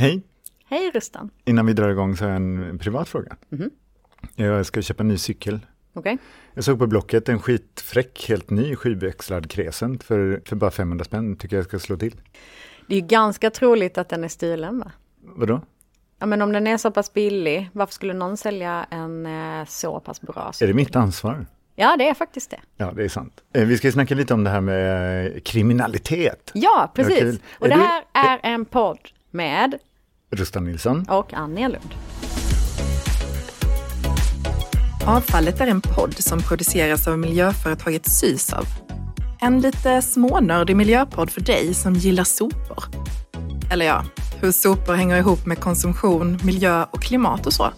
Hej! Hej Rustan! Innan vi drar igång så har jag en privat fråga. Mhm. Jag ska köpa en ny cykel. Okej. Jag såg på Blocket en skitfräck, helt ny sjuväxlad Crescent för, för bara 500 spänn. Tycker jag ska slå till. Det är ju ganska troligt att den är stulen va? Vadå? Ja men om den är så pass billig, varför skulle någon sälja en eh, så pass bra? Är det mitt ansvar? Ja det är faktiskt det. Ja, det är sant. Eh, Vi ska snacka lite om det här med eh, kriminalitet. Ja precis! Och det här är en podd med Rustan Nilsson. och Annie Lund. Avfallet är en podd som produceras av miljöföretaget Sysav. En lite smånördig miljöpodd för dig som gillar sopor. Eller ja, hur sopor hänger ihop med konsumtion, miljö och klimat och så.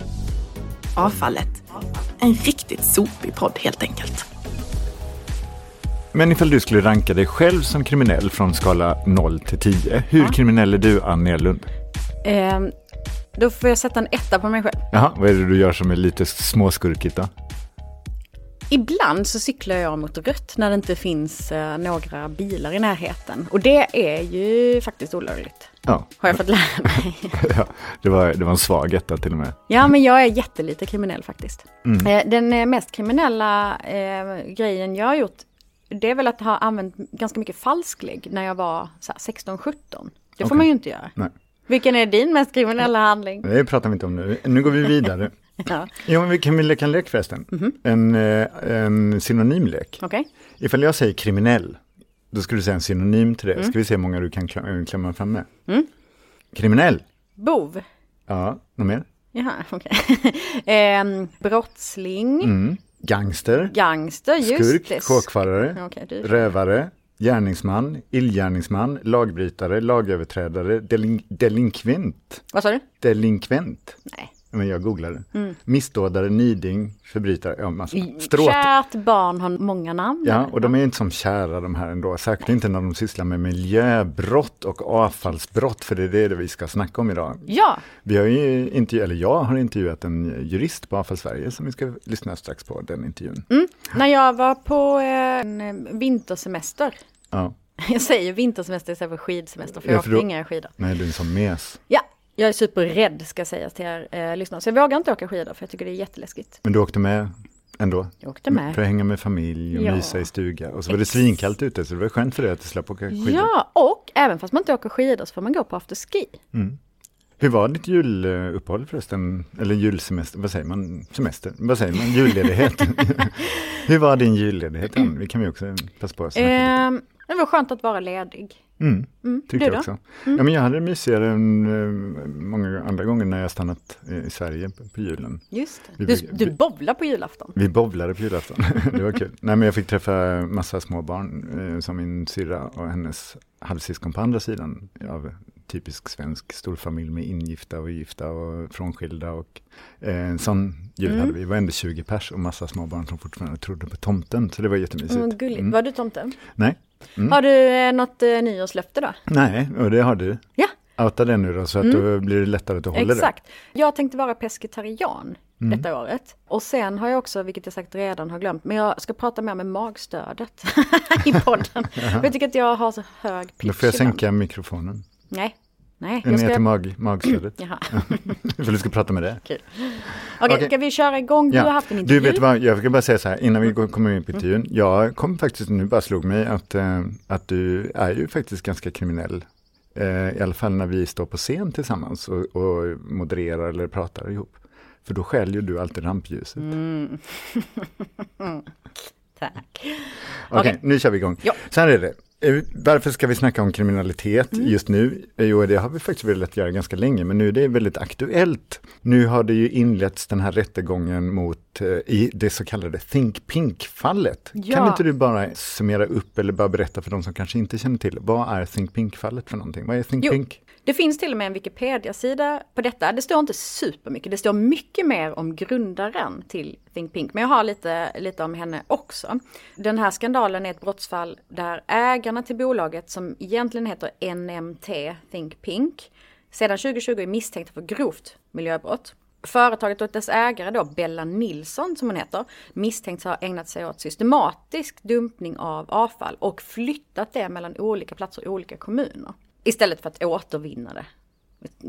Avfallet. En riktigt sopig podd helt enkelt. Men ifall du skulle ranka dig själv som kriminell från skala 0 till 10, hur kriminell är du, Annie Lund? Ehm, då får jag sätta en etta på mig själv. Jaha, vad är det du gör som är lite småskurkigt då? Ibland så cyklar jag mot rött när det inte finns eh, några bilar i närheten. Och det är ju faktiskt olagligt. Ja, Har jag fått lära mig. ja det, var, det var en svag etta till och med. Ja, men jag är jättelite kriminell faktiskt. Mm. Eh, Den eh, mest kriminella eh, grejen jag har gjort, det är väl att ha använt ganska mycket falsklägg när jag var så här 16-17. Det får Okej. man ju inte göra. Nej, Vilken är din mest kriminella handling? det pratar vi inte om nu. Nu går vi vidare. Ja. Jo, men vi kan vi leka en lek förresten. En, eh, en synonymlek. Okej, Ifall jag säger kriminell, då ska du säga en synonym till det. Ska vi se hur många du kan kla- klämma fram med. Kriminell. bov. Ja, något mer? Jaha, okej. Ehm, brottsling, Mm. Gangster. gangster, just Skurk, det. kåkfarare, du. rövare, gärningsman, illgärningsman, lagbrytare, lagöverträdare, delin delinkvent. Vad sa du? Delinkvent. Nej. Men jag googlade. Mm. Missdådare, niding, förbrytare, ja massa. Stråt. Kärt barn har många namn. Ja, och de är inte som kära de här ändå. Särskilt inte när de sysslar med miljöbrott och avfallsbrott, för det är det vi ska snacka om idag. Ja, Vi har ju intervju, eller jag har intervjuat en jurist på Avfall Sverige som vi ska lyssna strax på, den intervjun. Mm. när jag var på eh, en eh, vintersemester. Ja, Jag säger vintersemester istället för skidsemester, för Ja, jag åker inga skidor. nej du är en sån mes. Ja, jag är superrädd ska sägas till er eh, lyssnare. Så jag vågar inte åka skidor för jag tycker det är jätteläskigt. Men du åkte med ändå? Jag åkte med. För att hänga med familj och Ja. mysa i stuga. Och så var det svinkallt ute, så det var skönt för dig att du slapp åka skidor. Ja, och även fast man inte åker skidor så får man gå på afterski. Hur var ditt juluppehåll förresten? Eller julsemester, vad säger man? Semester? Vad säger man? Julledighet? Hur var din julledighet? Det kan vi också passa på att snacka. Eh, det var skönt att vara ledig. Mm, Mm. tyckte Du jag också. Ja, men jag hade det mysigare än eh, många andra gånger när jag stannat eh, i Sverige på, på julen. Just Vi det. Du, du bowlar på julafton. Vi bowlade på julafton, det var kul. Nej men jag fick träffa massa småbarn eh, som min syrra och hennes halvsyskon på andra sidan av typisk svensk storfamilj med ingifta och gifta och frånskilda och eh, en sån jul Mm. hade vi. Vi var ändå 20 pers och massa småbarn som fortfarande trodde på tomten, så det var jättemysigt. Mm, gulligt. Mm. Var du tomten? Nej. Mm. Har du eh, något eh, nyårslöfte då? Nej, och det har du. Ja, Outa det nu då så att då blir det lättare att du håller exakt. Jag tänkte vara pescetarian Mm. detta året. Och sen har jag också, vilket jag sagt redan har glömt, men jag ska prata mer med magstödet i podden. För jag tycker att jag har så hög pitch Då får jag sänka mikrofonen. Nej, nej. Ner Jag till ska... mag, magstödet. Jaha, För du ska prata med det. Okej, Okej. ska vi köra igång? Du har haft en Du intervju. vet vad, jag ska bara säga så här innan vi kommer in på intervjun. Jag kom faktiskt, nu bara slog mig att, eh, att du är ju faktiskt ganska kriminell. Eh, I alla fall när vi står på scen tillsammans och, och modererar eller pratar ihop. För då skäl ju du alltid rampljuset. Mm. Tack. Okej, Okej. nu kör vi igång. Ja. Så här är det. Eh, Varför ska vi snacka om kriminalitet Mm. just nu? Eh, Jo, det har vi faktiskt velat göra ganska länge, men nu är det väldigt aktuellt. Nu har det ju inletts den här rättegången mot eh, i det så kallade Think Pink-fallet. Ja. Kan inte du bara summera upp eller bara berätta för de som kanske inte känner till, vad är Think Pink-fallet för någonting? Vad är Think Jo. Pink? Det finns till och med en Wikipedia-sida på detta. Det står inte supermycket, det står mycket mer om grundaren till Think Pink. Men jag har lite, lite om henne också. Den här skandalen är ett brottsfall där ägarna till bolaget som egentligen heter NMT Think Pink sedan 2020 är misstänkta för grovt miljöbrott. Företaget och dess ägare då, Bella Nilsson som hon heter, misstänks ha ägnat sig åt systematisk dumpning av avfall och flyttat det mellan olika platser i olika kommuner. Istället för att återvinna det.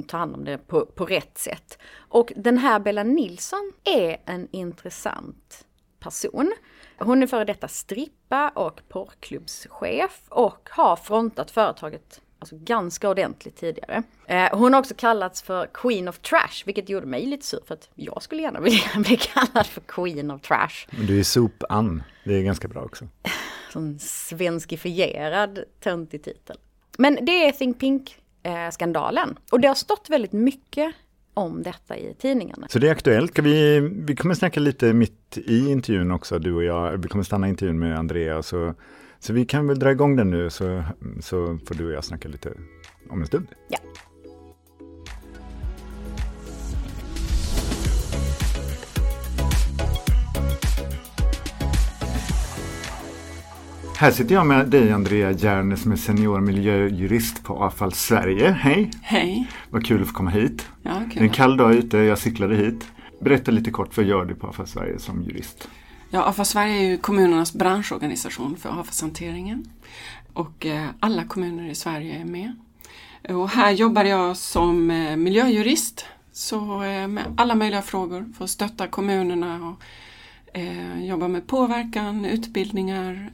ta hand om det på, på rätt sätt. Och den här Bella Nilsson är en intressant person. Hon är före detta strippa och porrklubbschef och har frontat företaget alltså ganska ordentligt tidigare. Eh, hon har också kallats för Queen of Trash, vilket gjorde mig lite sur för att jag skulle gärna vilja bli kallad för Queen of Trash. Du är sopan, det är ganska bra också. Som svenskifierad töntig titel. Men det är Think Pink-skandalen. Och det har stått väldigt mycket om detta i tidningarna. Så det är aktuellt. vi, vi kommer snacka lite mitt i intervjun också, du och jag. Vi kommer stanna intervjun med Andrea. Så, så vi kan väl dra igång den nu så, så får du och jag snacka lite om en stund. Ja. Här sitter jag med dig Andrea Järne som är senior miljöjurist på Avfall Sverige. Hej! Hej! Vad kul att få komma hit. Ja, kul. Det är en kall dag ute, jag cyklade hit. Berätta lite kort, vad gör du på Avfall Sverige som jurist? Ja, Avfall Sverige är ju kommunernas branschorganisation för avfallshanteringen. Och eh, alla kommuner i Sverige är med. Och här jobbar jag som eh, miljöjurist. Så eh, med alla möjliga frågor för att stötta kommunerna och jobba med påverkan, utbildningar,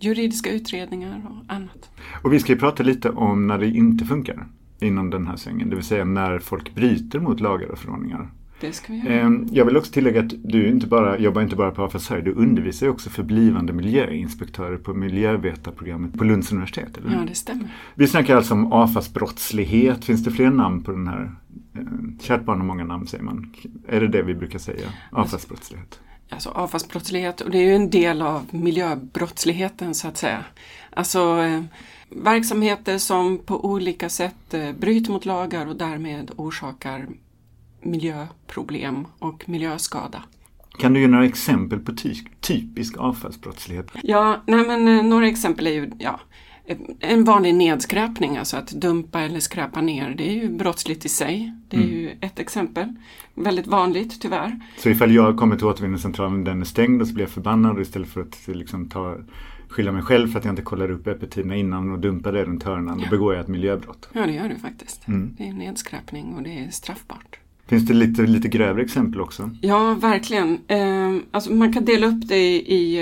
juridiska utredningar och annat. Och vi ska ju prata lite om när det inte funkar inom den här svängen, det vill säga när folk bryter mot lagar och förordningar. Det ska vi göra. Ehm, jag vill också tillägga att du inte bara, jobbar inte bara på Sverige, du undervisar ju också för blivande miljöinspektörer på miljövetarprogrammet på Lunds universitet. Eller? Ja, det stämmer. Vi snackar alltså om AFAs brottslighet. Finns det fler namn på den här? Ehm, kärt barn har många namn säger man. Är det det vi brukar säga? AFAs brottslighet? Alltså avfallsbrottslighet och det är ju en del av miljöbrottsligheten så att säga. Alltså eh, verksamheter som på olika sätt eh, bryter mot lagar och därmed orsakar miljöproblem och miljöskada. Kan du ge några exempel på ty typisk avfallsbrottslighet? Ja, nej men eh, några exempel är ju ja, en vanlig nedskräpning, alltså att dumpa eller skräpa ner, det är ju brottsligt i sig. Det är mm. ju ett exempel. Väldigt vanligt tyvärr. Så ifall jag kommer till återvinningscentralen, den är stängd och så blir jag förbannad istället för att liksom ta skylla mig själv för att jag inte kollar upp öppettiderna innan och dumpar det runt hörnan. Ja. Då begår jag ett miljöbrott. Ja, det gör du faktiskt. Mm. Det är nedskräpning och det är straffbart. Finns det lite, lite grövre exempel också? Ja, verkligen. Eh, alltså man kan dela upp det i, i,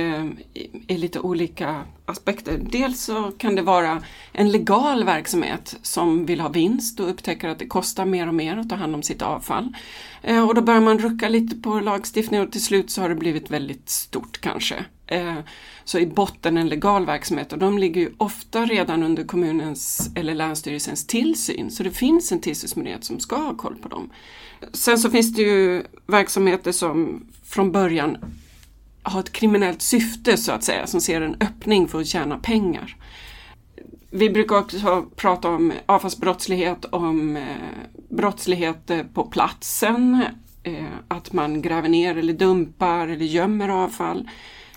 i, lite olika aspekter. Dels så kan det vara en legal verksamhet som vill ha vinst och upptäcker att det kostar mer och mer att ta hand om sitt avfall. Eh, och då börjar man rucka lite på lagstiftningen och till slut så har det blivit väldigt stort kanske. Eh, så i botten en legal verksamhet och de ligger ju ofta redan under kommunens eller länsstyrelsens tillsyn. Så det finns en tillsynsmyndighet som ska ha koll på dem. Sen så finns det ju verksamheter som från början har ett kriminellt syfte så att säga, som ser en öppning för att tjäna pengar. Vi brukar också prata om avfallsbrottslighet, om eh, brottslighet eh, på platsen, att man gräver ner eller dumpar eller gömmer avfall.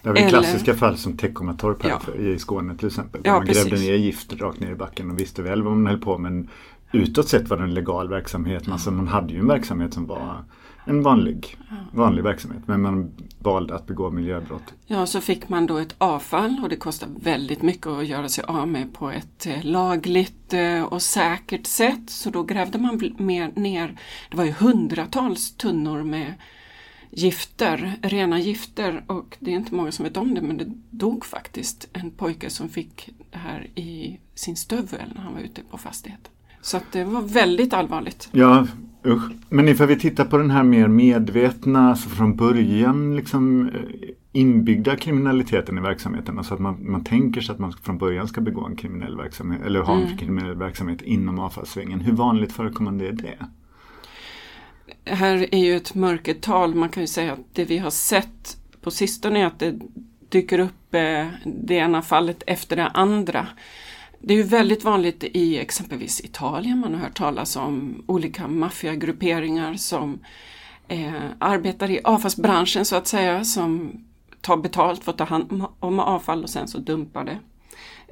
Det är eller... klassiska fall som Teckomatorp här ja. i Skåne till exempel. Ja, man precis. grävde ner gift rakt ner i backen och visste väl vad man höll på med utåt sett var det en legal verksamhet. Men alltså man hade ju en verksamhet som var en vanlig, vanlig verksamhet. Men man valde att begå miljöbrott. Ja, så fick man då ett avfall och det kostar väldigt mycket att göra sig av med på ett eh, lagligt eh, och säkert sätt. Så då grävde man mer ner, det var ju hundratals tunnor med gifter, rena gifter och det är inte många som vet om det men det dog faktiskt en pojke som fick det här i sin stövel när han var ute på fastigheten. Så att det var väldigt allvarligt. Ja, usch. Men ifall vi tittar på den här mer medvetna, alltså från början liksom eh, inbyggda kriminaliteten i verksamheten. Alltså att man, man tänker sig att man från början ska begå en kriminell verksamhet eller ha en mm. kriminell verksamhet inom avfallssvängen. Hur vanligt förekommande är det? Här är ju ett mörkertal. Man kan ju säga att det vi har sett på sistone är att det dyker upp eh, det ena fallet efter det andra. Det är ju väldigt vanligt i exempelvis Italien, man har hört talas om olika maffiagrupperingar som eh, arbetar i avfallsbranschen så att säga, som tar betalt för att ta hand om avfall och sen så dumpar det.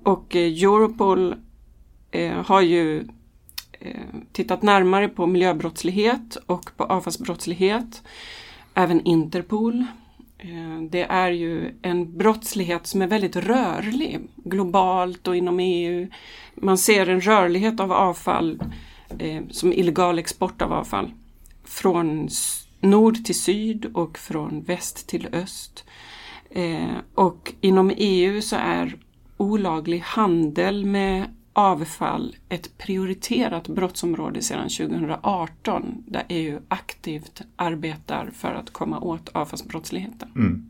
Och eh, Europol eh, har ju Eh, tittat närmare på miljöbrottslighet och på avfallsbrottslighet. Även Interpol eh, det är ju en brottslighet som är väldigt rörlig globalt och inom EU. Man ser en rörlighet av avfall eh, som illegal export av avfall från nord till syd och från väst till öst. Eh, och inom EU så är olaglig handel med avfall ett prioriterat brottsområde sedan 2018 där EU aktivt arbetar för att komma åt avfallsbrottsligheten. Mm.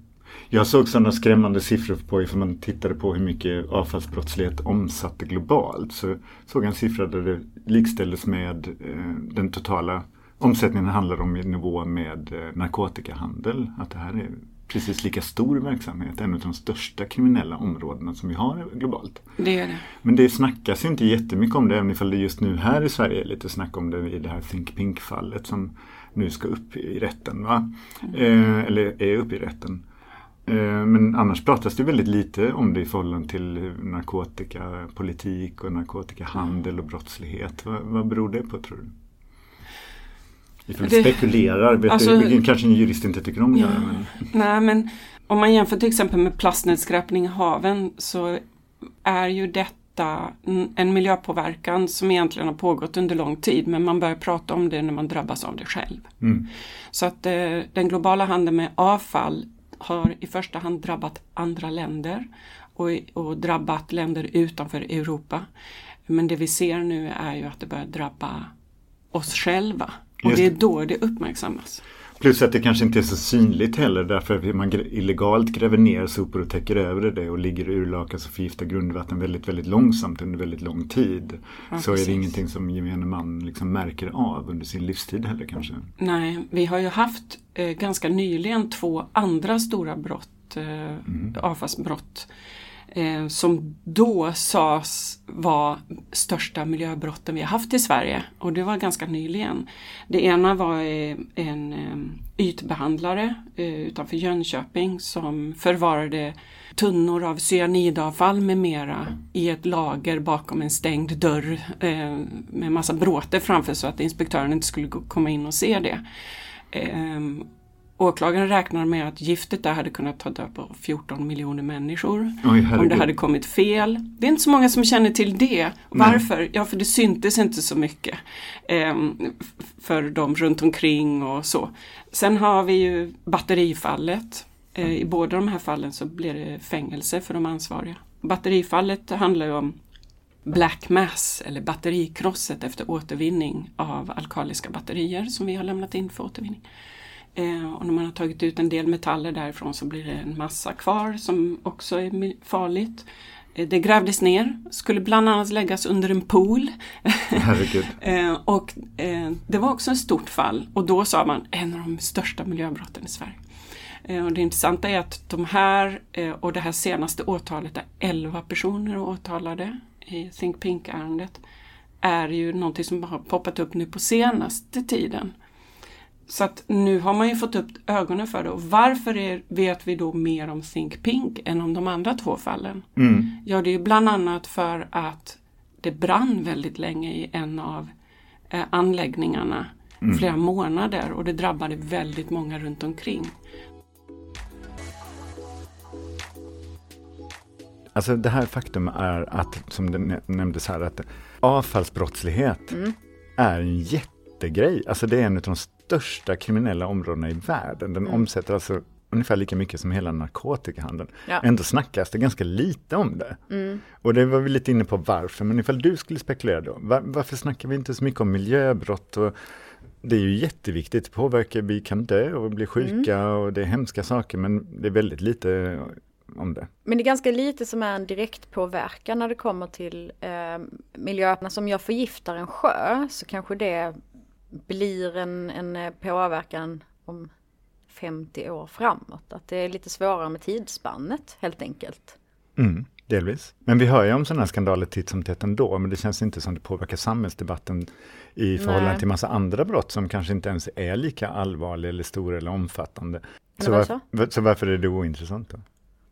Jag såg sådana skrämmande siffror på ifall man tittade på hur mycket avfallsbrottslighet omsatte globalt. Så såg jag en siffra där det likställdes med eh, den totala omsättningen handlar om i nivå med eh, narkotikahandel. Att det här är precis lika stor verksamhet, en av de största kriminella områdena som vi har globalt. Det är det. Men det snackas inte jättemycket om det, även ifall det just nu här i Sverige är lite snack om det i det här Think Pink-fallet som nu ska upp i rätten. Va? Mm. Eh, eller är uppe i rätten. Eh, men annars pratas det väldigt lite om det i förhållande till narkotikapolitik och narkotikahandel och brottslighet. Vad, vad beror det på tror du? Vi det, spekulerar, vet alltså, du, kanske en jurist inte tycker om ja, det. Men... Nej men om man jämför till exempel med plastnedskräpning i haven så är ju detta en miljöpåverkan som egentligen har pågått under lång tid men man börjar prata om det när man drabbas av det själv. Mm. Så att eh, den globala handeln med avfall har i första hand drabbat andra länder och, och drabbat länder utanför Europa. Men det vi ser nu är ju att det börjar drabba oss själva. Och det är då det uppmärksammas. Plus att det kanske inte är så synligt heller därför att man illegalt gräver ner sopor och täcker över det och ligger urlakas och förgiftar grundvatten väldigt, väldigt långsamt under väldigt lång tid. Ja, så precis. är det ingenting som gemene man liksom märker av under sin livstid heller kanske. Nej, vi har ju haft eh, ganska nyligen två andra stora brott, eh, mm. avfallsbrott eh, som då sades vara största miljöbrotten vi har haft i Sverige och det var ganska nyligen. Det ena var eh, en eh, ytbehandlare eh, utanför Jönköping som förvarade tunnor av cyanidavfall med mera i ett lager bakom en stängd dörr eh, med massa bråte framför så att inspektören inte skulle komma in och se det. Eh, Åklagaren räknar med att giftet där hade kunnat ta död på 14 miljoner människor. Oj, om det hade kommit fel. Det är inte så många som känner till det. Varför? Nej. Ja, för det syntes inte så mycket eh, för dem runt omkring och så. Sen har vi ju batterifallet. Eh, I båda de här fallen så blir det fängelse för de ansvariga. Batterifallet handlar ju om Black Mass eller batterikrosset efter återvinning av alkaliska batterier som vi har lämnat in för återvinning. Eh, och när man har tagit ut en del metaller därifrån så blir det en massa kvar som också är farligt. Eh, det grävdes ner, skulle bland annat läggas under en pool. eh, och det var också ett stort fall och då sa man en av de största miljöbrotten i Sverige. Och det intressanta är att de här och det här senaste åtalet är 11 personer åtalade i Think Pink-ärendet är ju någonting som har poppat upp nu på senaste tiden. Så att nu har man ju fått upp ögonen för det och varför är, vet vi då mer om Think Pink än om de andra två fallen? Mm. Ja, det är bland annat för att det brann väldigt länge i en av eh, anläggningarna mm. flera månader och det drabbade väldigt många runt omkring. Alltså det här faktum är att, som det nämndes här, att avfallsbrottslighet mm. är en jättegrej. Alltså det är en av de största kriminella områdena i världen. Den mm. omsätter alltså ungefär lika mycket som hela narkotikahandeln. Ja. Ändå snackas det ganska lite om det. Mm. Och det var vi lite inne på varför, men ifall du skulle spekulera då, var, varför snackar vi inte så mycket om miljöbrott? Och det är ju jätteviktigt, det påverkar, vi kan dö och bli sjuka mm. och det är hemska saker, men det är väldigt lite om det. Men det är ganska lite som är en direkt påverkan när det kommer till eh, miljöerna. Som jag förgiftar en sjö så kanske det blir en, en eh, påverkan om 50 år framåt. Att det är lite svårare med tidsspannet helt enkelt. Mm, delvis. Men vi hör ju om sådana här skandaler titt som tätt ändå, men det känns inte som det påverkar samhällsdebatten i förhållande Nej. till massa andra brott som kanske inte ens är lika allvarliga eller stora eller omfattande. Så, var, så varför är det ointressant då?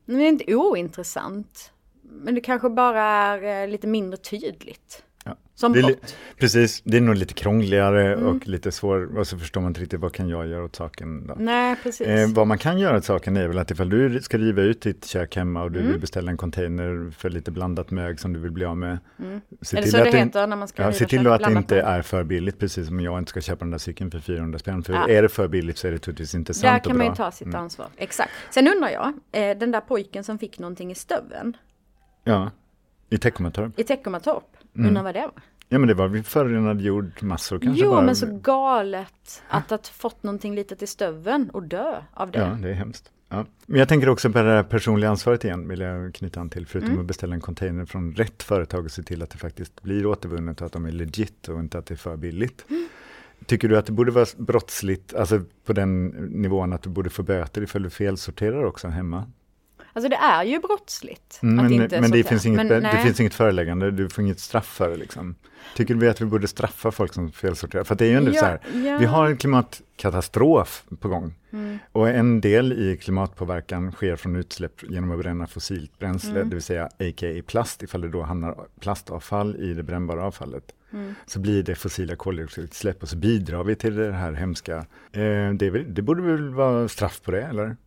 Det är inte ointressant. Men det kanske bara är eh, lite mindre tydligt. Ja. Som Det. Precis, det är nog lite krångligare Mm. och lite svår, och så förstår man inte riktigt vad kan jag göra åt saken. Då. Nej, precis. Eh, vad man kan göra åt saken är väl att ifall du ska riva ut ditt kök hemma och du Mm. vill beställa en container för lite blandat mög som du vill bli av med. Se är det så det heter när man ska Ja, riva se till att det inte är för billigt, precis som jag inte ska köpa den där cykeln för 400 spänn. För Ja. är det för billigt så är det naturligtvis inte Där sant kan och man ju ta sitt Mm. ansvar. Exakt. Sen undrar jag, eh, den där pojken som fick någonting i stöveln Ja, i Teckomatorp. i Teckomatorp, Mm. undrar vad det var? Ja men det var förorenad jordmassor kanske Jo, bara. men så galet att ha fått någonting litet i stöveln och dö av det. Ja, det är hemskt. Ja. Men jag tänker också på det här personliga ansvaret igen, vill jag knyta an till, förutom Mm. att beställa en container från rätt företag och se till att det faktiskt blir återvunnet och att de är legit och inte att det är för billigt. Mm. Tycker du att det borde vara brottsligt, alltså på den nivån att du borde få böter ifall du felsorterar också hemma? Alltså det är ju brottsligt Mm, att men inte men det, finns inget, Men det finns inget föreläggande, du får inget straff för det liksom. Tycker vi att vi borde straffa folk som felsorterar? För det är ju ändå Ja, så här, ja. vi har en klimatkatastrof på gång. Mm. Och en del i klimatpåverkan sker från utsläpp genom att bränna fossilt bränsle, Mm. det vill säga a.k.a. plast, ifall det då hamnar plastavfall i det brännbara avfallet. Mm. Så blir det fossila koldioxidutsläpp och så bidrar vi till det här hemska. Eh, det, det borde väl vara straff på det, eller?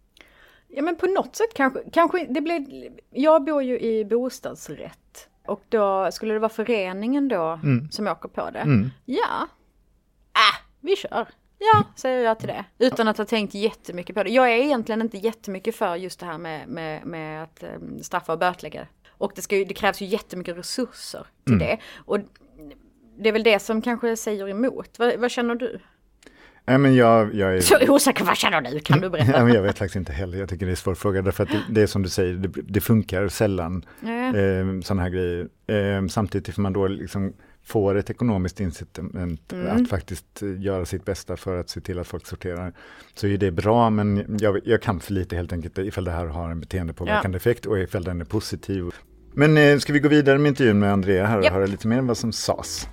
Ja men på något sätt kanske, kanske det blir, jag bor ju i bostadsrätt. Och då skulle det vara föreningen då Mm. som åker på det. Mm. Ja, äh, vi kör. Ja, säger jag till det. Utan att ha tänkt jättemycket på det. Jag är egentligen inte jättemycket för just det här med, med, med att eh, straffa och bötlägga. Och det, ska ju, det krävs ju jättemycket resurser till Mm. det. Och det är väl det som kanske säger emot. Vad, vad känner du? Nej, men jag, jag är... Så osäker, vad känner du? Kan du Ja, berätta? men jag vet faktiskt inte heller, jag tycker det är en svår fråga, därför att det, det är som du säger, det, det funkar sällan, Ja. eh, sådana här grejer. Eh, samtidigt ifall man då liksom får ett ekonomiskt incitament Mm. att faktiskt eh, göra sitt bästa för att se till att folk sorterar, så är det bra, men jag, jag kan för lite helt enkelt ifall det här har en beteendepåverkande effekt och ifall den är positiv. Men eh, ska vi gå vidare med intervjun med Andrea här och Japp. höra lite mer om vad som sades?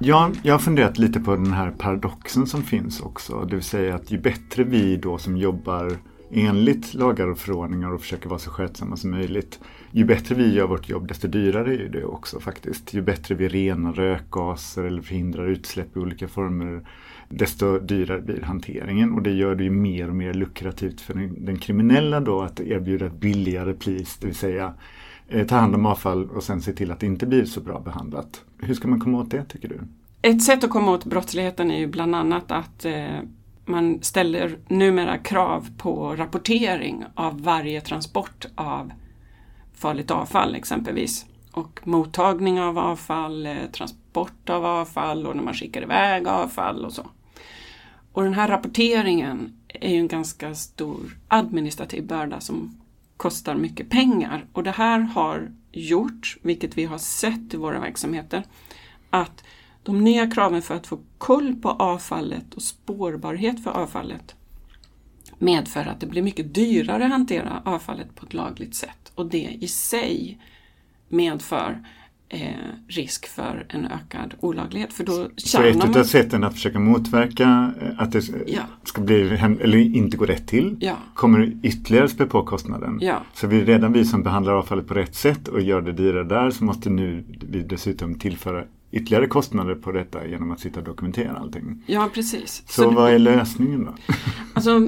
Ja, jag har funderat lite på den här paradoxen som finns också. Det vill säga att ju bättre vi då som jobbar enligt lagar och förordningar och försöker vara så skötsamma som möjligt. Ju bättre vi gör vårt jobb desto dyrare är det också faktiskt. Ju bättre vi renar rökgaser eller förhindrar utsläpp i olika former desto dyrare blir hanteringen och det gör det ju mer och mer lukrativt för den, den kriminella då att erbjuda ett billigare pris, det vill säga Eh, ta hand om avfall och sen se till att det inte blir så bra behandlat. Hur ska man komma åt det tycker du? Ett sätt att komma åt brottsligheten är ju bland annat att eh, man ställer numera krav på rapportering av varje transport av farligt avfall exempelvis. Och mottagning av avfall, eh, transport av avfall och när man skickar iväg avfall och så. Och den här rapporteringen är ju en ganska stor administrativ börda som kostar mycket pengar. Och det här har gjort, vilket vi har sett i våra verksamheter, att de nya kraven för att få koll på avfallet och spårbarhet för avfallet medför att det blir mycket dyrare att hantera avfallet på ett lagligt sätt och det i sig medför eh, risk för en ökad olaglighet. För då Så ett man... av sätten att försöka motverka eh, att det Ja. ska bli, hem- eller inte gå rätt till Ja, kommer ytterligare spä på kostnaden. ja, Så vi, redan vi som behandlar avfallet på rätt sätt och gör det dyrare där så måste nu vi dessutom tillföra ytterligare kostnader på detta genom att sitta och dokumentera allting. ja, precis. Så, det- vad är lösningen då? Alltså,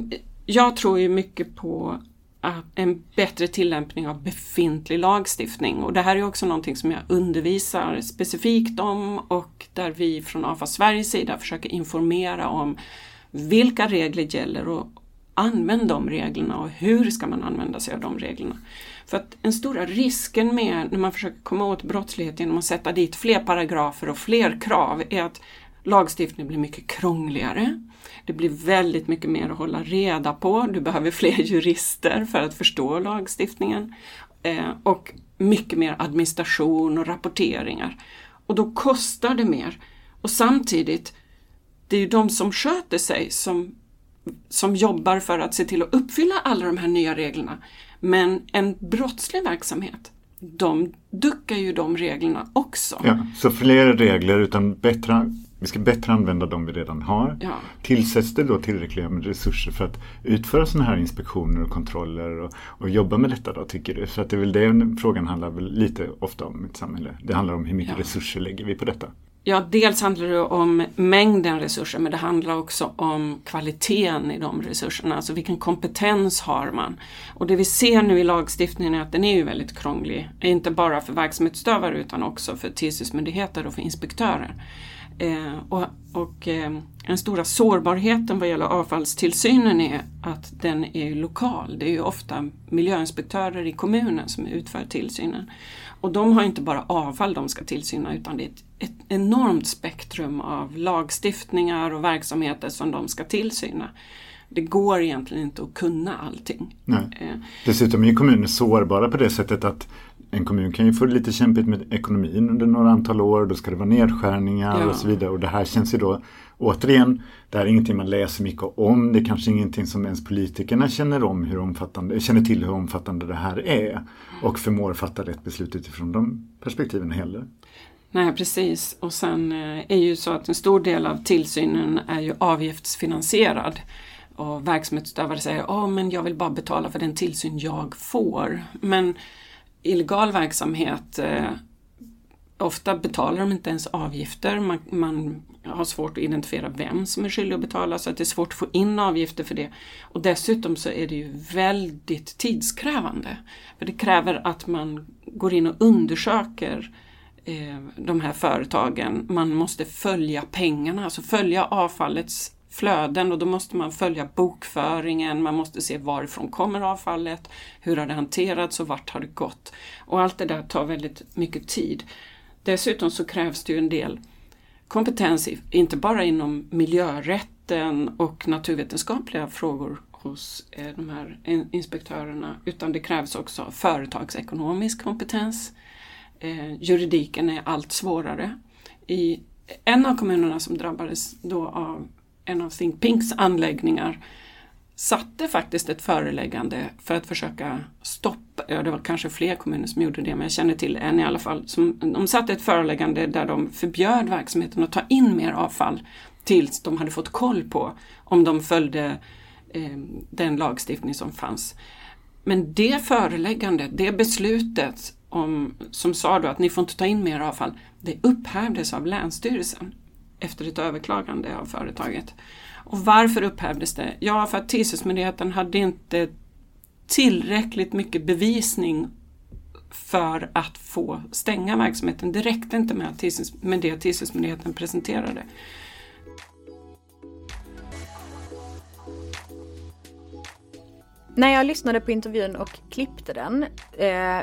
jag tror ju mycket på Eh, en bättre tillämpning av befintlig lagstiftning och det här är också någonting som jag undervisar specifikt om och där vi från AFA Sveriges sida försöker informera om vilka regler gäller och använd de reglerna och hur ska man använda sig av de reglerna. För att den stora risken med när man försöker komma åt brottslighet genom att sätta dit fler paragrafer och fler krav är att lagstiftningen blir mycket krångligare. Det blir väldigt mycket mer att hålla reda på. Du behöver fler jurister för att förstå lagstiftningen. Eh, och mycket mer administration och rapporteringar. Och då kostar det mer. Och samtidigt, det är ju de som sköter sig som, som jobbar för att se till att uppfylla alla de här nya reglerna. Men en brottslig verksamhet, de duckar ju de reglerna också. Ja, så fler regler utan bättre vi ska bättre använda de vi redan har. Ja. Tillsätts det då tillräckliga med resurser för att utföra sådana här inspektioner och kontroller och, och jobba med detta då tycker du? För att det är väl det frågan handlar väl lite ofta om i ett samhälle. Det handlar om hur mycket Ja. resurser lägger vi på detta? Ja, dels handlar det om mängden resurser men det handlar också om kvaliteten i de resurserna, alltså vilken kompetens har man? Och det vi ser nu i lagstiftningen är att den är ju väldigt krånglig, inte bara för verksamhetsutövare utan också för tillsynsmyndigheter och för inspektörer. Eh, och och eh, den stora sårbarheten vad gäller avfallstillsynen är att den är lokal. Det är ju ofta miljöinspektörer i kommunen som utför tillsynen. Och de har inte bara avfall de ska tillsyna utan det är ett, ett enormt spektrum av lagstiftningar och verksamheter som de ska tillsyna. Det går egentligen inte att kunna allting. Nej. Eh, Dessutom är ju kommuner sårbara på det sättet att en kommun kan ju få lite kämpigt med ekonomin under några antal år. Då ska det vara nedskärningar Ja. och så vidare. Och det här känns ju då återigen, det här är ingenting man läser mycket om. Det är kanske ingenting som ens politikerna känner om hur omfattande, känner till hur omfattande det här är. Och förmår fatta rätt beslut utifrån de perspektiven heller. Nej precis och sen eh, är ju så att en stor del av tillsynen är ju avgiftsfinansierad. Och verksamhetsutövare säger att men jag vill bara betala för den tillsyn jag får. Men illegal verksamhet, eh, ofta betalar de inte ens avgifter. Man, man har svårt att identifiera vem som är skyldig att betala så att det är svårt att få in avgifter för det. Och dessutom så är det ju väldigt tidskrävande. För det kräver att man går in och undersöker eh, de här företagen. Man måste följa pengarna, alltså följa avfallets flöden och då måste man följa bokföringen, man måste se varifrån kommer avfallet, hur har det hanterats och vart har det gått. Och allt det där tar väldigt mycket tid. Dessutom så krävs det ju en del kompetens, inte bara inom miljörätten och naturvetenskapliga frågor hos eh, de här inspektörerna, utan det krävs också företagsekonomisk kompetens. Eh, juridiken är allt svårare. I en av kommunerna som drabbades då av en av Think Pinks anläggningar satte faktiskt ett föreläggande för att försöka stoppa, ja det var kanske fler kommuner som gjorde det men jag känner till en i alla fall. Som, de satte ett föreläggande där de förbjöd verksamheten att ta in mer avfall tills de hade fått koll på om de följde eh, den lagstiftning som fanns. Men det föreläggandet, det beslutet om, som sa då att ni får inte ta in mer avfall, det upphävdes av Länsstyrelsen efter ett överklagande av företaget. Och varför upphävdes det? Ja, för att tillsynsmyndigheten hade inte tillräckligt mycket bevisning för att få stänga verksamheten. Det räckte inte med, att tillsyns, med det tillsynsmyndigheten presenterade. När jag lyssnade på intervjun och klippte den eh,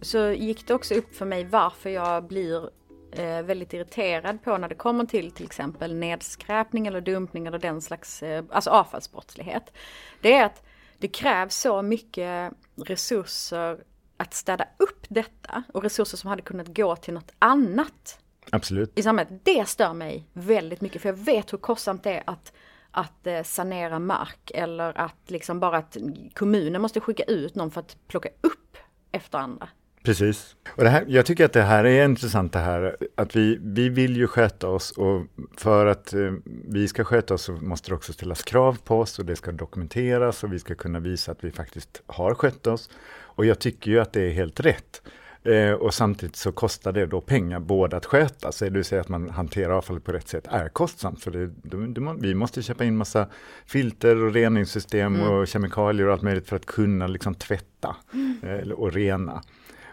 så gick det också upp för mig varför jag blir eh, väldigt irriterad på när det kommer till till exempel nedskräpning eller dumpning eller den slags eh, alltså avfallsbrottslighet. Det är att det krävs så mycket resurser att städa upp detta och resurser som hade kunnat gå till något annat Absolut. i samhället. Det stör mig väldigt mycket för jag vet hur kostsamt det är att, att eh, sanera mark eller att liksom bara att kommunen måste skicka ut någon för att plocka upp efter andra. Precis. Och det här, jag tycker att det här är intressant det här att vi, vi vill ju sköta oss och för att eh, vi ska sköta oss så måste det också ställas krav på oss och det ska dokumenteras och vi ska kunna visa att vi faktiskt har skött oss. Och jag tycker ju att det är helt rätt. Eh, och samtidigt så kostar det då pengar både att sköta sig, det vill säga att man hanterar avfallet på rätt sätt är kostsamt. För det, det, det, vi måste köpa in massa filter och reningssystem och kemikalier och allt möjligt för att kunna liksom tvätta eh, och rena.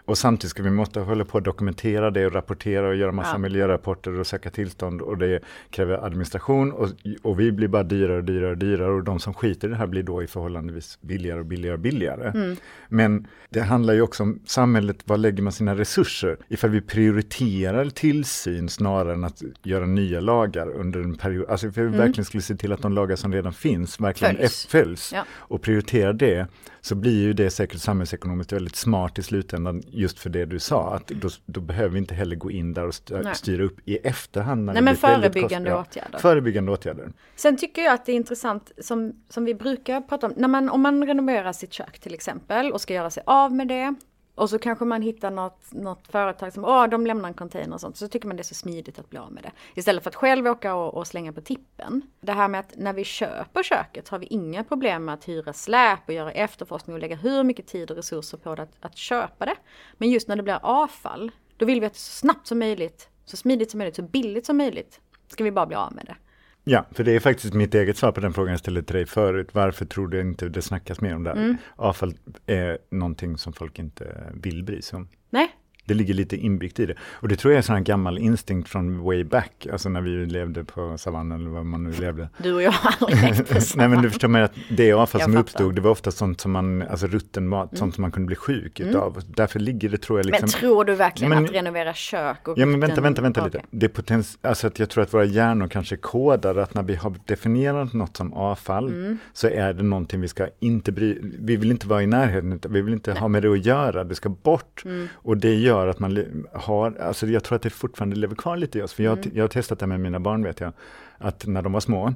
Och samtidigt ska vi måste hålla på att dokumentera det och rapportera och göra massa Ja. miljörapporter och söka tillstånd och det kräver administration och, och vi blir bara dyrare och dyrare och dyrare och de som skiter i det här blir då i förhållandevis billigare och billigare och billigare. Men det handlar ju också om samhället, var lägger man sina resurser? Ifall vi prioriterar tillsyn snarare än att göra nya lagar under en period, alltså ifall vi verkligen skulle se till att de lagar som redan finns verkligen Följs. Ja. och prioritera det så blir ju det säkert samhällsekonomiskt väldigt smart i slutändan just för det du sa att då, då behöver vi inte heller gå in där och Nej. styra upp i efterhand. när Nej men förebyggande kost- åtgärder. Förebyggande åtgärder. Sen tycker jag att det är intressant som, som vi brukar prata om, när man, om man renoverar sitt kök till exempel och ska göra sig av med det och så kanske man hittar något, något företag som, åh, de lämnar en container och sånt. Så tycker man det är så smidigt att bli av med det. Istället för att själv åka och, och slänga på tippen. Det här med att när vi köper köket har vi inga problem med att hyra släp och göra efterforskning och lägga hur mycket tid och resurser på det att, att köpa det. Men just när det blir avfall, då vill vi att det så snabbt som möjligt, så smidigt som möjligt, så billigt som möjligt, ska vi bara bli av med det. Ja, för det är faktiskt mitt eget svar på den frågan jag ställde till dig förut. Varför tror du inte det snackas mer om det? Mm. Avfall är någonting som folk inte vill bry sig om. Nej, det ligger lite inbyggt i det. Och det tror jag är en sån här gammal instinkt från way back, alltså när vi levde på savannen eller vad man nu levde. Du och jag har aldrig levt på Nej men du förstår mig att det avfall som uppstod, det var ofta sånt som man, alltså rutten mat, mm. sånt som man kunde bli sjuk mm. utav. Därför ligger det tror jag liksom. Men tror du verkligen men, att renovera kök och Ja men vänta, vänta, vänta okay. lite. Det är potens, alltså att jag tror att våra hjärnor kanske kodar att när vi har definierat något som avfall mm. så är det någonting vi ska inte bry, vi vill inte vara i närheten, vi vill inte Nej. ha med det att göra, det ska bort. Mm. Och det gör gör att man har, alltså jag tror att det fortfarande lever kvar lite i oss. För jag, mm. jag har testat det med mina barn vet jag, att när de var små,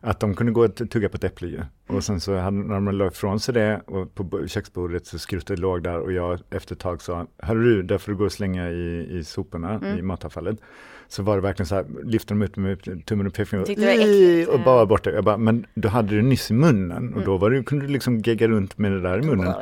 att de kunde gå och tugga på ett äpple ju. Och sen så hade, när de la ifrån sig det och på köksbordet så skrutet låg där och jag efter ett tag sa, hörru du, där får du gå och slänga i, i soporna, mm. i matavfallet. Så var det verkligen så här, lyfte de ut med tummen och pekfingret och bara bort det. Jag bara, men du hade det nyss i munnen och mm. då var det, kunde du liksom gegga runt med det där i munnen.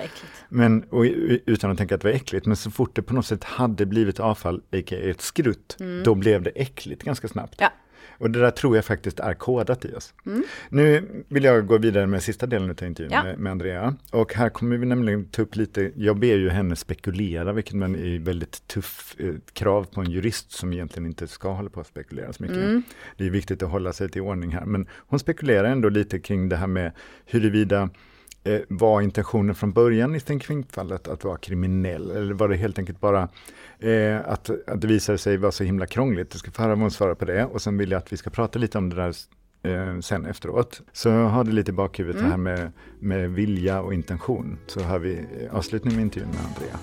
Men, och, utan att tänka att det var äckligt, men så fort det på något sätt hade blivit avfall, a.k.a. ett skrutt, mm. då blev det äckligt ganska snabbt. Ja. Och det där tror jag faktiskt är kodat i oss. Mm. Nu vill jag gå vidare med sista delen av intervjun ja. med, med, Andrea. Och här kommer vi nämligen ta upp lite, jag ber ju henne spekulera, vilket man är väldigt tuff eh, krav på en jurist som egentligen inte ska hålla på att spekulera så mycket. Mm. Det är viktigt att hålla sig till ordning här, men hon spekulerar ändå lite kring det här med huruvida eh, var intentionen från början i Sten Kvink-fallet att vara kriminell? Eller var det helt enkelt bara eh, att, att det visade sig vara så himla krångligt? Jag ska få höra vad hon svarar på det och sen vill jag att vi ska prata lite om det där eh, sen efteråt. Så har det lite i bakhuvudet mm. det här med, med vilja och intention. Så har vi eh, avslutning med intervjun med Andrea.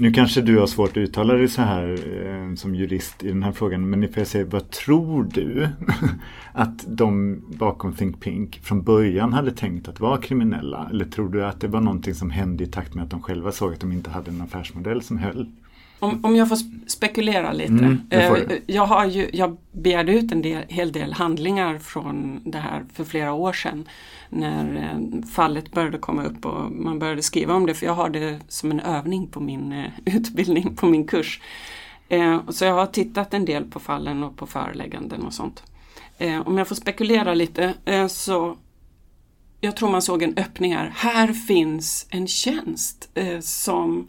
Nu kanske du har svårt att uttala dig så här eh, som jurist i den här frågan, men får jag säga, vad tror du att de bakom Think Pink från början hade tänkt att vara kriminella? Eller tror du att det var någonting som hände i takt med att de själva såg att de inte hade en affärsmodell som höll? Om, om jag får spekulera lite. Mm, eh, jag, har ju, jag begärde ut en del, hel del handlingar från det här för flera år sedan när eh, fallet började komma upp och man började skriva om det för jag har det som en övning på min eh, utbildning, på min kurs. Så jag har tittat en del på fallen och på förelägganden och sånt. Om jag får spekulera lite så jag tror man såg en öppning här. Här finns en tjänst som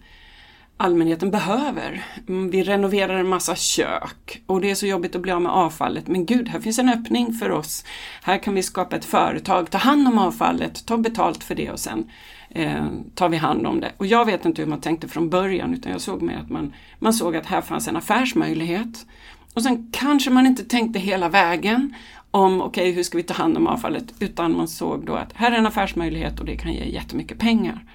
allmänheten behöver. Mm, vi renoverar en massa kök och det är så jobbigt att bli av med avfallet. Men gud, här finns en öppning för oss. Här kan vi skapa ett företag, ta hand om avfallet, ta betalt för det och sen eh, tar vi hand om det. Och jag vet inte hur man tänkte från början utan jag såg mer att man, man såg att här fanns en affärsmöjlighet. Och sen kanske man inte tänkte hela vägen om okej, okay, hur ska vi ta hand om avfallet? Utan man såg då att här är en affärsmöjlighet och det kan ge jättemycket pengar.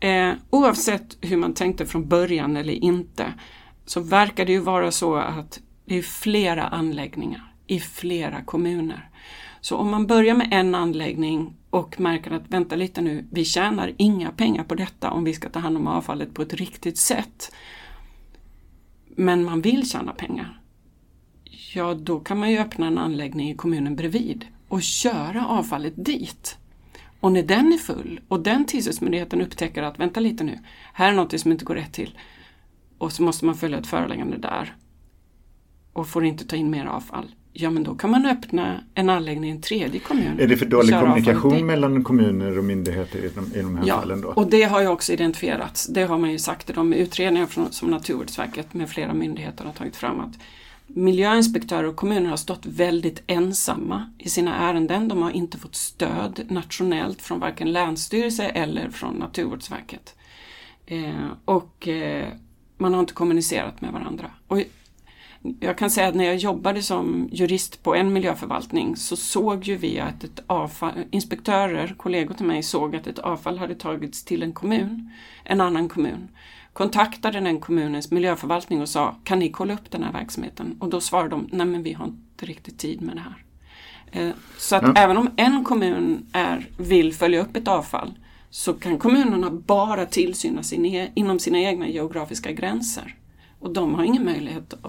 Eh, oavsett hur man tänkte från början eller inte så verkar det ju vara så att det är flera anläggningar i flera kommuner. Så om man börjar med en anläggning och märker att vänta lite nu, vi tjänar inga pengar på detta om vi ska ta hand om avfallet på ett riktigt sätt. Men man vill tjäna pengar. Ja, då kan man ju öppna en anläggning i kommunen bredvid och köra avfallet dit. Och när den är full och den tillsynsmyndigheten upptäcker att vänta lite nu, här är något som inte går rätt till. Och så måste man följa ett föreläggande där och får inte ta in mer avfall. Ja men då kan man öppna en anläggning i en tredje kommun. Är det för dålig kommunikation mellan kommuner och myndigheter i de, i de här ja, fallen då? och det har ju också identifierats. Det har man ju sagt i de utredningar från, som Naturvårdsverket med flera myndigheter har tagit fram att Miljöinspektörer och kommuner har stått väldigt ensamma i sina ärenden. De har inte fått stöd nationellt från varken länsstyrelse eller från Naturvårdsverket. Eh, och eh, man har inte kommunicerat med varandra. Och jag kan säga att när jag jobbade som jurist på en miljöförvaltning så såg ju vi att ett avfall, inspektörer, kollegor till mig, såg att ett avfall hade tagits till en kommun, en annan kommun kontaktade den kommunens miljöförvaltning och sa kan ni kolla upp den här verksamheten? Och då svarade de nej men vi har inte riktigt tid med det här. Eh, så att Ja. även om en kommun är, vill följa upp ett avfall så kan kommunerna bara tillsyna sin e- inom sina egna geografiska gränser. Och de har ingen möjlighet att,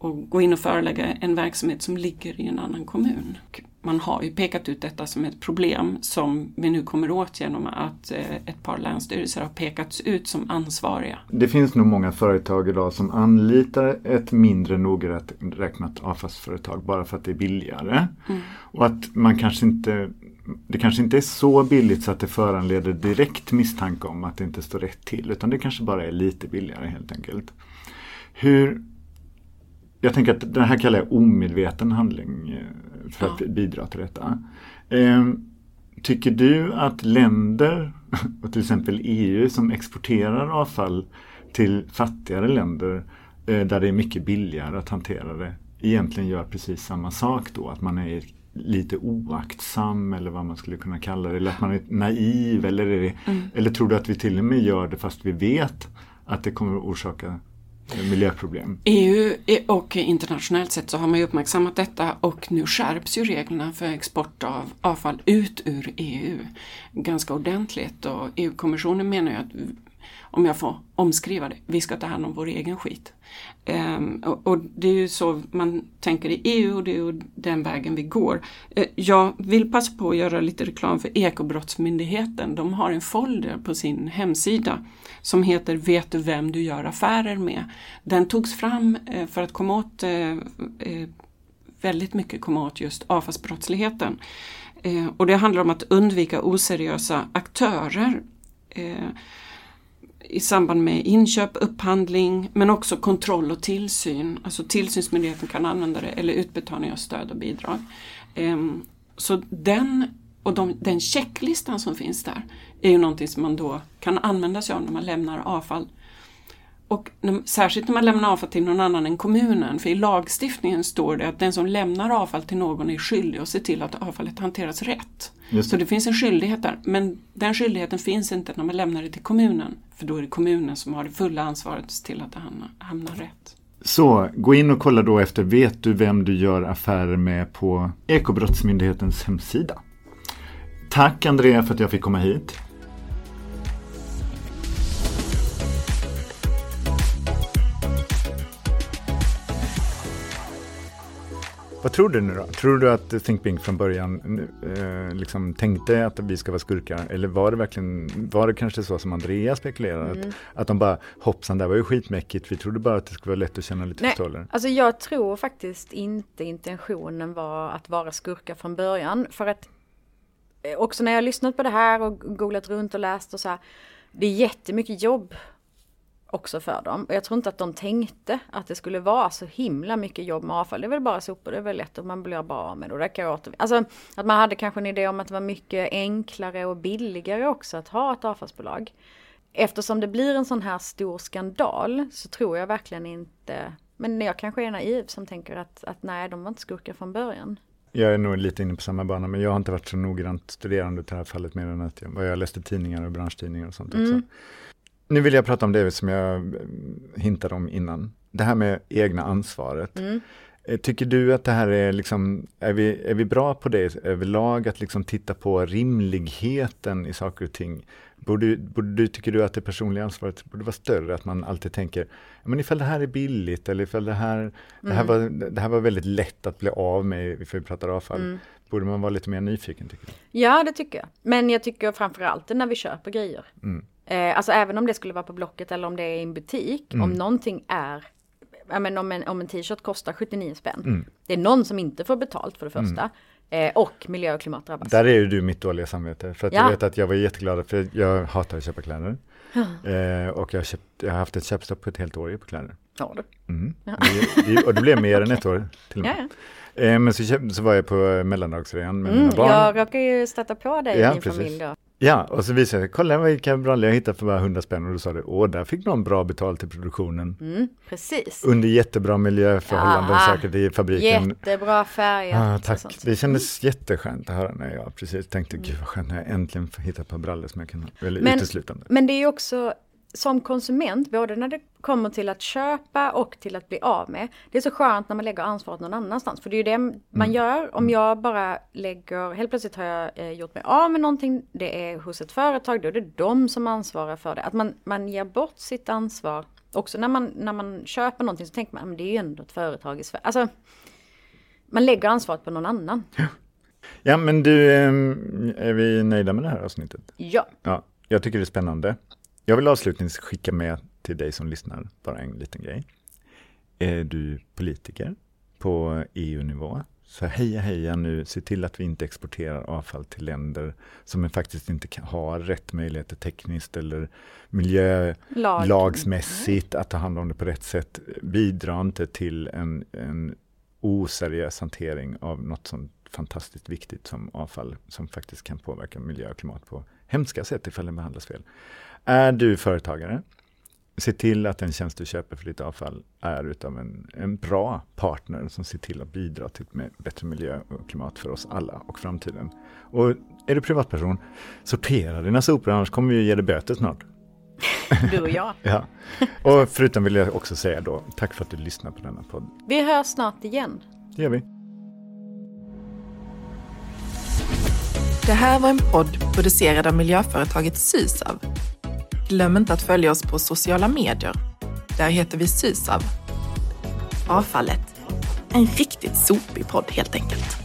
att gå in och förelägga en verksamhet som ligger i en annan kommun. Man har ju pekat ut detta som ett problem som vi nu kommer åt genom att eh, ett par länsstyrelser har pekats ut som ansvariga. Det finns nog många företag idag som anlitar ett mindre nogräknat räknat avfallsföretag bara för att det är billigare. Och att man kanske inte det kanske inte är så billigt så att det föranleder direkt misstanke om att det inte står rätt till utan det kanske bara är lite billigare helt enkelt. Hur Jag tänker att det här kallar jag omedveten handling eh, för att Ja. bidra till detta. Eh, Tycker du att länder, och till exempel EU som exporterar avfall till fattigare länder eh, där det är mycket billigare att hantera det, egentligen gör precis samma sak då? Att man är lite oaktsam eller vad man skulle kunna kalla det, eller att man är naiv eller, är det, eller tror du att vi till och med gör det fast vi vet att det kommer att orsaka miljöproblem? EU och internationellt sett så har man ju uppmärksammat detta och nu skärps ju reglerna för export av avfall ut ur EU ganska ordentligt och EU-kommissionen menar ju att om jag får omskriva det, vi ska ta hand om vår egen skit. Um, och, och det är ju så man tänker i EU och det är ju den vägen vi går. Uh, jag vill passa på att göra lite reklam för Ekobrottsmyndigheten. De har en folder på sin hemsida som heter Vet du vem du gör affärer med? Den togs fram uh, för att komma åt uh, väldigt mycket komma åt just avfallsbrottsligheten. Och det handlar om att undvika oseriösa aktörer i samband med inköp, upphandling men också kontroll och tillsyn. Alltså tillsynsmyndigheten kan använda det eller utbetalning av stöd och bidrag. Ehm, så den och de, den checklistan som finns där är ju någonting som man då kan använda sig av när man lämnar avfall. Och när, särskilt när man lämnar avfall till någon annan än kommunen, för i lagstiftningen står det att den som lämnar avfall till någon är skyldig att se till att avfallet hanteras rätt. Just Så det finns en skyldighet där, men den skyldigheten finns inte när man lämnar det till kommunen, för då är det kommunen som har det fulla ansvaret att till att det hamnar, hamnar rätt. Så gå in och kolla då efter Vet du vem du gör affärer med på Ekobrottsmyndighetens hemsida. Tack Andrea för att jag fick komma hit. Vad tror du nu då? Tror du att Think Pink från början eh, liksom tänkte att vi ska vara skurkar? Eller var det verkligen, var det kanske så som Andrea spekulerade? Att, att de bara, hoppsan, det var ju skitmäckigt, vi trodde bara att det skulle vara lätt att känna lite Nej, pistoler. alltså jag tror faktiskt inte intentionen var att vara skurkar från början. För att eh, också när jag lyssnat på det här och googlat runt och läst och så här. Det är jättemycket jobb också för dem. Och jag tror inte att de tänkte att det skulle vara så himla mycket jobb med avfall. Det är väl bara sopor, det är väl lätt och man blir bara av med det. Och det kan jag åter... Alltså att man hade kanske en idé om att det var mycket enklare och billigare också att ha ett avfallsbolag. Eftersom det blir en sån här stor skandal så tror jag verkligen inte men jag kanske är naiv som tänker att, att nej, de var inte skurkar från början. Jag är nog lite inne på samma bana, men jag har inte varit så noggrant studerande till det här fallet mer än att jag, jag läste tidningar och branschtidningar och sånt också. Mm. Nu vill jag prata om det som jag eh, hintade om innan. Det här med egna ansvaret. Mm. Eh, Tycker du att det här är liksom, är vi, är vi bra på det överlag, att liksom titta på rimligheten i saker och ting? Borde, borde du, tycker du att det personliga ansvaret borde vara större, att man alltid tänker, men ifall det här är billigt eller ifall det här, det, här var, det här var väldigt lätt att bli av med, ifall vi pratar avfall, borde man vara lite mer nyfiken tycker du? Ja, det tycker jag. Men jag tycker framförallt när vi köper grejer. Mm. Eh, alltså även om det skulle vara på Blocket eller om det är i en butik. Mm. Om någonting är, ja men om en, om en t-shirt kostar 79 spänn. Mm. Det är någon som inte får betalt för det första. Eh, och miljö och klimat drabbas. Där är ju du mitt dåliga samvete. För att Ja. jag vet att jag var jätteglad, för jag hatar att köpa kläder. Eh, och jag, har köpt, jag har haft ett köpstopp på ett helt år på kläder. Ja, du. Mm. Det, det, och det blev mer än ett år till och Ja, med. ja. Eh, men så, köp, så var jag på mellandagsrean med Mm, mina barn. jag råkar ju stöta på dig Ja, i din precis. familj då. Ja, och så visade jag, kolla vilka brallor jag hittade för bara 100 spänn och då sa du, åh, där fick någon bra betalt i produktionen. Mm, precis. Under jättebra miljöförhållanden Ja. säkert i fabriken. Jättebra färgat. Ah, och tack, det kändes jätteskönt att höra när jag precis tänkte, gud vad skönt, när jag äntligen får hitta ett par brallor som jag kan ha. Men- uteslutande. Men det är också, som konsument, både när det kommer till att köpa och till att bli av med. Det är så skönt när man lägger ansvaret någon annanstans. För det är ju det man mm. gör. Om jag bara lägger, helt plötsligt har jag eh, gjort mig av med någonting, det är hos ett företag, då är det de som ansvarar för det. Att man, man ger bort sitt ansvar. Också när man, när man köper någonting så tänker man, men det är ju ändå ett företag i Sverige. Alltså, man lägger ansvaret på någon annan. Ja. ja, men du, ehm, är vi nöjda med det här avsnittet? Ja. ja. Jag tycker det är spännande. Jag vill avslutningsvis skicka med till dig som lyssnar bara en liten grej. Är du politiker på EU-nivå så heja heja nu, se till att vi inte exporterar avfall till länder som faktiskt inte har rätt möjligheter tekniskt eller miljölagsmässigt att ta hand om det på rätt sätt. Bidra inte till en, en oseriös hantering av något så fantastiskt viktigt som avfall som faktiskt kan påverka miljö och klimat på hemska sätt ifall den behandlas fel. Är du företagare, se till att den tjänst du köper för ditt avfall är utav en, en bra partner som ser till att bidra till med bättre miljö och klimat för oss alla och framtiden. Och är du privatperson, sortera dina sopor annars kommer vi ge dig böter snart. Du och jag. ja. Och förutom vill jag också säga då, tack för att du lyssnar på denna podd. Vi hörs snart igen. Det gör vi. Det här var en podd producerad av miljöföretaget Sysav. Glöm inte att följa oss på sociala medier. Där heter vi Sysav. Avfallet. En riktigt sopig podd helt enkelt.